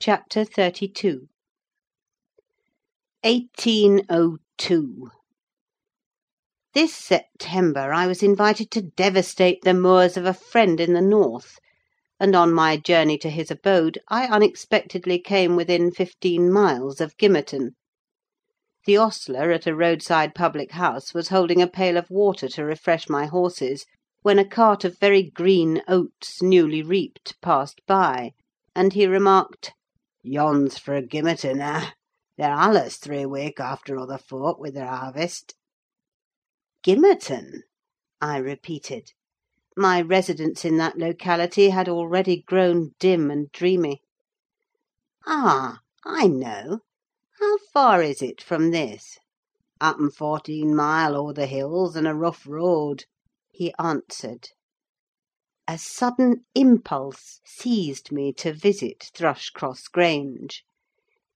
CHAPTER XXXII 1802 This September I was invited to devastate the moors of a friend in the north; and on my journey to his abode I unexpectedly came within fifteen miles of Gimmerton. The ostler at a roadside public house was holding a pail of water to refresh my horses, when a cart of very green oats, newly reaped, passed by, and he remarked, "Yon's fro' Gimmerton, eh? They're allus three week after other folk wi' their harvest." "Gimmerton?" I repeated. My residence in that locality had already grown dim and dreamy. "Ah, I know. How far is it from this?" "Happen fourteen mile o'er the hills, and a rough road," he answered. A sudden impulse seized me to visit Thrushcross Grange.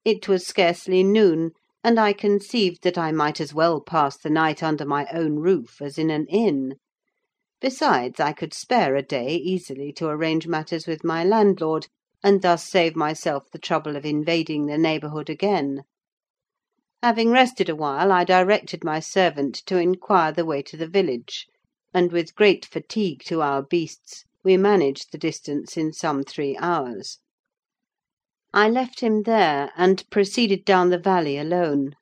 It was scarcely noon, and I conceived that I might as well pass the night under my own roof as in an inn. Besides, I could spare a day easily to arrange matters with my landlord, and thus save myself the trouble of invading the neighbourhood again. Having rested awhile, I directed my servant to inquire the way to the village, and, with great fatigue to our beasts, we managed the distance in some three hours. I left him there, and proceeded down the valley alone.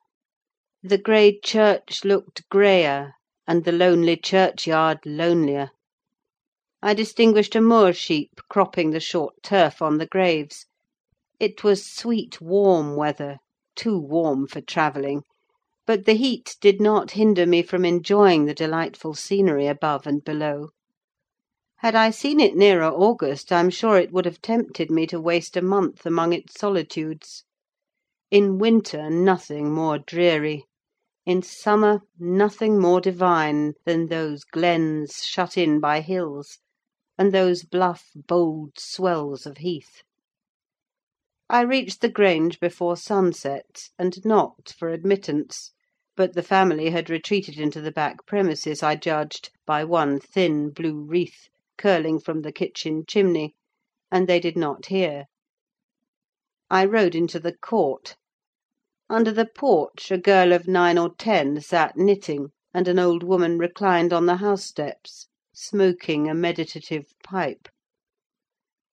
The grey church looked greyer, and the lonely churchyard lonelier. I distinguished a moor sheep cropping the short turf on the graves. It was sweet warm weather, too warm for travelling; but the heat did not hinder me from enjoying the delightful scenery above and below. Had I seen it nearer August, I'm sure it would have tempted me to waste a month among its solitudes. In winter, nothing more dreary; in summer, nothing more divine than those glens shut in by hills, and those bluff, bold swells of heath. I reached the Grange before sunset, and knocked for admittance; but the family had retreated into the back premises, I judged, by one thin blue wreath curling from the kitchen chimney, and they did not hear. I rode into the court. Under the porch a girl of nine or ten sat knitting, and an old woman reclined on the house steps, smoking a meditative pipe.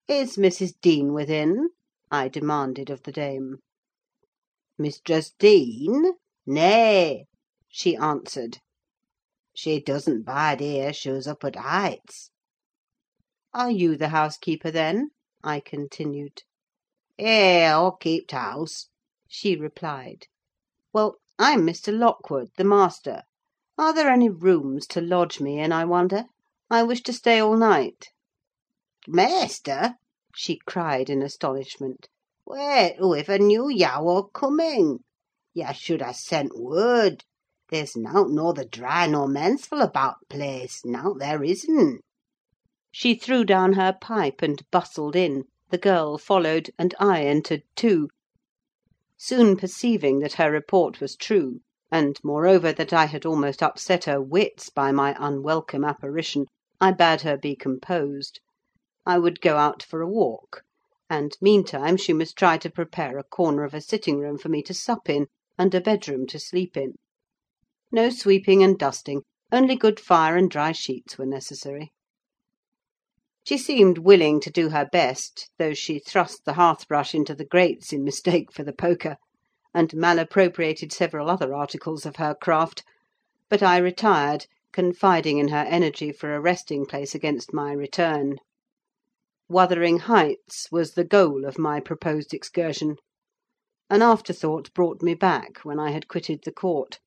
"Is Mrs. Dean within?" I demanded of the dame. "Mistress Dean? Nay," she answered. "She doesn't bide here; shoo's up at Heights." "Are you the housekeeper, then?" I continued. "Ay, aw keep t' house," she replied. "Well, I'm Mr. Lockwood, the master. Are there any rooms to lodge me in, I wonder? I wish to stay all night." "T' maister!" she cried in astonishment. "Wait, whoiver knew yah wur coming? Yah should ha' sent word. There's nowt norther dry nor mensful about place: nowt there isn't." She threw down her pipe and bustled in; the girl followed, and I entered too. Soon perceiving that her report was true, and, moreover, that I had almost upset her wits by my unwelcome apparition, I bade her be composed. I would go out for a walk, and, meantime, she must try to prepare a corner of a sitting room for me to sup in, and a bedroom to sleep in. No sweeping and dusting; only good fire and dry sheets were necessary. She seemed willing to do her best, though she thrust the hearth brush into the grates in mistake for the poker, and malappropriated several other articles of her craft; but I retired, confiding in her energy for a resting place against my return. Wuthering Heights was the goal of my proposed excursion. An afterthought brought me back, when I had quitted the court.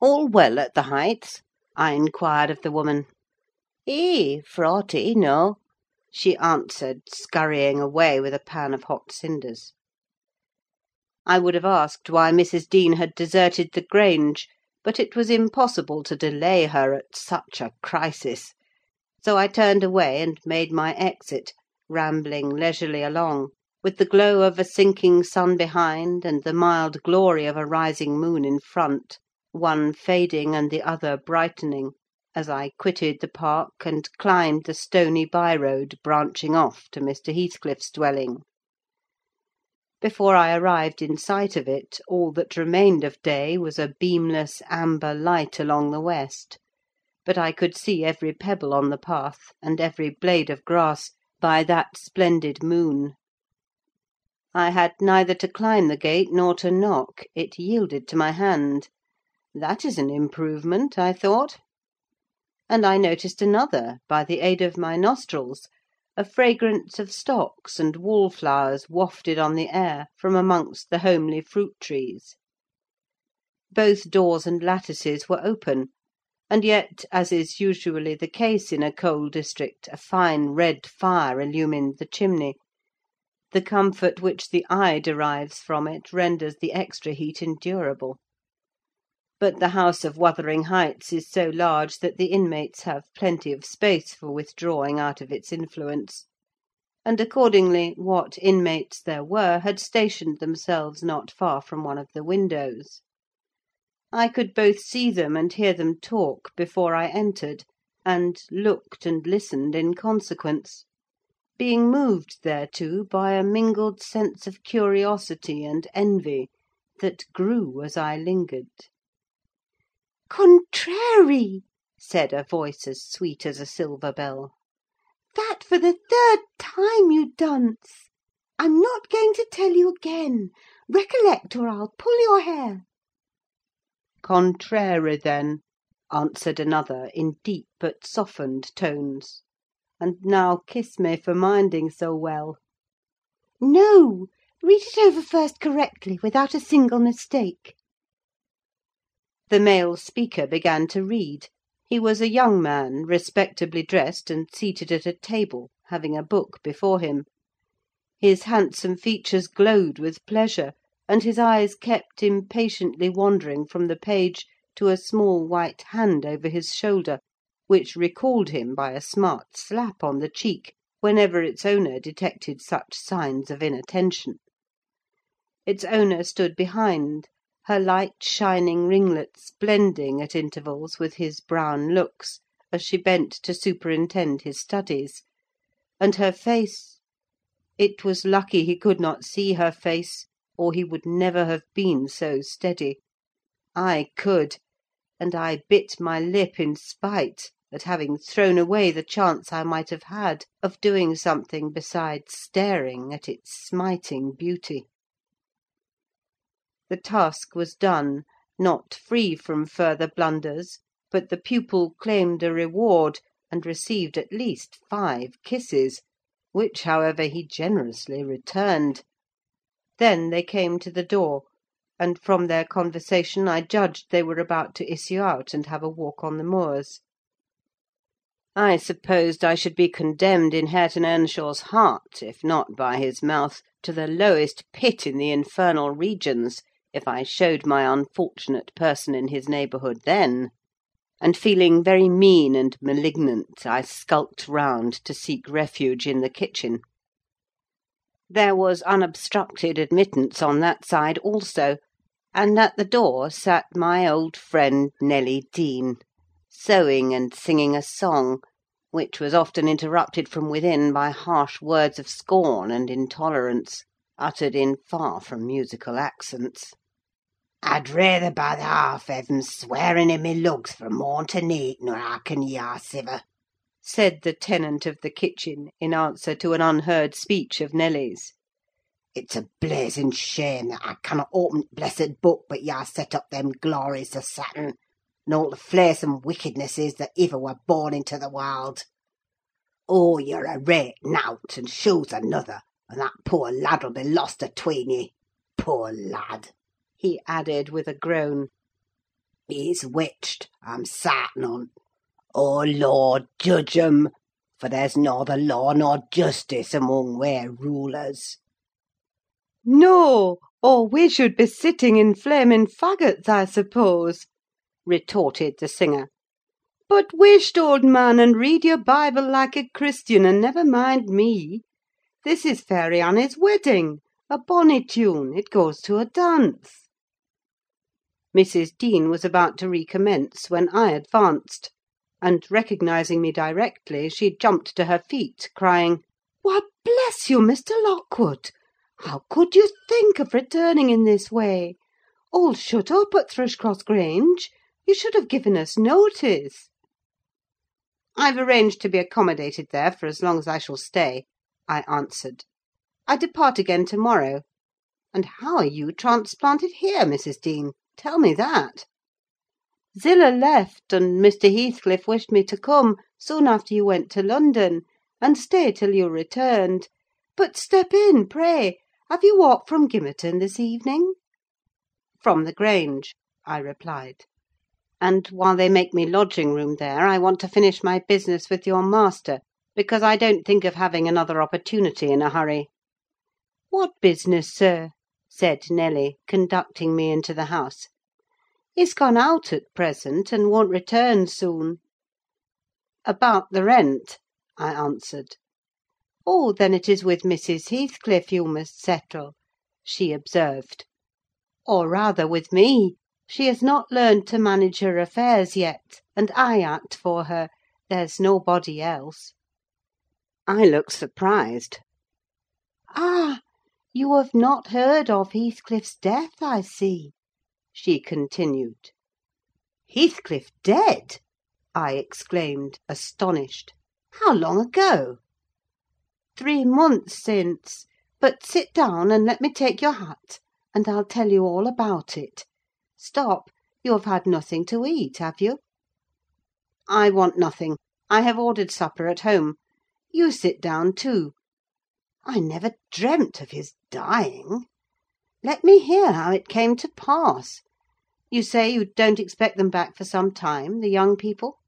"All well at the Heights?" I inquired of the woman. "Ees, for aught I know," she answered, scurrying away with a pan of hot cinders. I would have asked why Mrs. Dean had deserted the Grange, but it was impossible to delay her at such a crisis; so I turned away and made my exit, rambling leisurely along, with the glow of a sinking sun behind, and the mild glory of a rising moon in front, one fading and the other brightening, as I quitted the park and climbed the stony by road branching off to Mr. Heathcliff's dwelling. Before I arrived in sight of it, all that remained of day was a beamless amber light along the west; but I could see every pebble on the path, and every blade of grass, by that splendid moon. I had neither to climb the gate nor to knock: it yielded to my hand. That is an improvement, I thought. And I noticed another, by the aid of my nostrils: a fragrance of stocks and wallflowers wafted on the air from amongst the homely fruit trees. Both doors and lattices were open; and yet, as is usually the case in a coal district, a fine red fire illumined the chimney: the comfort which the eye derives from it renders the extra heat endurable. But the house of Wuthering Heights is so large that the inmates have plenty of space for withdrawing out of its influence; and, accordingly, what inmates there were had stationed themselves not far from one of the windows. I could both see them and hear them talk before I entered, and looked and listened in consequence; being moved thereto by a mingled sense of curiosity and envy that grew as I lingered. "Contrary!" said a voice as sweet as a silver bell. "That for the third time you dunce! I'm not going to tell you again: recollect, or I'll pull your hair." "Contrary, then," answered another, in deep but softened tones. "And now kiss me for minding so well." "No! read it over first correctly, without a single mistake." The male speaker began to read: he was a young man, respectably dressed, and seated at a table, having a book before him. His handsome features glowed with pleasure, and his eyes kept impatiently wandering from the page to a small white hand over his shoulder, which recalled him by a smart slap on the cheek whenever its owner detected such signs of inattention. Its owner stood behind, her light shining ringlets blending at intervals with his brown looks, as she bent to superintend his studies; and her face—it was lucky he could not see her face, or he would never have been so steady. I could; and I bit my lip in spite at having thrown away the chance I might have had of doing something besides staring at its smiting beauty. The task was done, not free from further blunders, but the pupil claimed a reward, and received at least five kisses, which, however, he generously returned. Then they came to the door, and from their conversation I judged they were about to issue out and have a walk on the moors. I supposed I should be condemned in Hareton Earnshaw's heart, if not by his mouth, to the lowest pit in the infernal regions, if I showed my unfortunate person in his neighbourhood then; and feeling very mean and malignant, I skulked round to seek refuge in the kitchen. There was unobstructed admittance on that side also, and at the door sat my old friend Nelly Dean, sewing and singing a song, which was often interrupted from within by harsh words of scorn and intolerance, uttered in far from musical accents. "I'd rayther by the half heaven swearing in my lugs fra morn to neeght nor hearken ye, howsiver," said the tenant of the kitchen, in answer to an unheard speech of Nelly's. "It's a blazing shame that I cannot open t' blessed book but yah set up them glories o' Satan, and all the flaysome wickednesses that iver were born into the warld. Oh, you're a rate nowt, and shoe's another, and that poor lad'll be lost atween ye. Poor lad!" he added, with a groan. "He's witched, I'm sartin on't. Oh, Lord, judge 'em! for there's norther law nor justice among we're rulers." "No, or we should be sitting in flaming faggots, I suppose," retorted the singer. "But whisht, old man, and read your Bible like a Christian, and never mind me. This is Fairy Annie's wedding: a bonny tune; it goes to a dance." Mrs. Dean was about to recommence, when I advanced and, recognising me directly, she jumped to her feet, crying, "Why, bless you, Mr. Lockwood! How could you think of returning in this way? All shut up at Thrushcross Grange! You should have given us notice." "I've arranged to be accommodated there for as long as I shall stay," I answered. "I depart again to morrow. And how are you transplanted here, Mrs. Dean? Tell me that." "Zillah left, and Mr. Heathcliff wished me to come, soon after you went to London, and stay till you returned. But step in, pray. Have you walked from Gimmerton this evening?" "From the Grange," I replied. "And while they make me lodging room there, I want to finish my business with your master, because I don't think of having another opportunity in a hurry." "What business, sir?" said Nelly, conducting me into the house. "He's gone out at present, and won't return soon." "About the rent," I answered. "Oh, then it is with Mrs. Heathcliff you must settle," she observed. "Or rather with me: she has not learned to manage her affairs yet, and I act for her: there's nobody else." I looked surprised. "Ah! you have not heard of Heathcliff's death, I see," she continued. "Heathcliff dead!" I exclaimed, astonished. "How long ago?" "Three months since. But sit down, and let me take your hat, and I'll tell you all about it. Stop! you have had nothing to eat, have you?" "I want nothing. I have ordered supper at home. You sit down too. I never dreamt of his dying. Let me hear how it came to pass. You say you don't expect them back for some time, the young people?"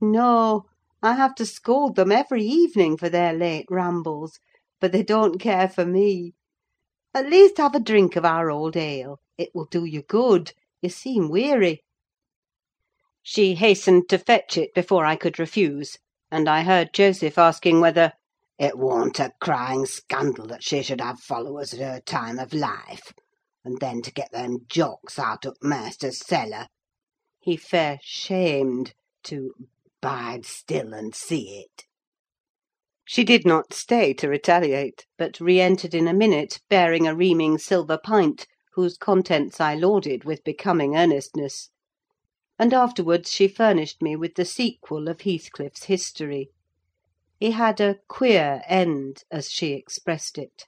"No. I have to scold them every evening for their late rambles; but they don't care for me. At least have a drink of our old ale: it will do you good. You seem weary." She hastened to fetch it before I could refuse, and I heard Joseph asking whether "it warn't a crying scandal that she should have followers at her time of life, and then to get them Jocks out of master's cellar. He fair shamed to bide still and see it." She did not stay to retaliate, but re entered in a minute, bearing a reaming silver pint, whose contents I lauded with becoming earnestness; and afterwards she furnished me with the sequel of Heathcliff's history. He had a "queer end," as she expressed it.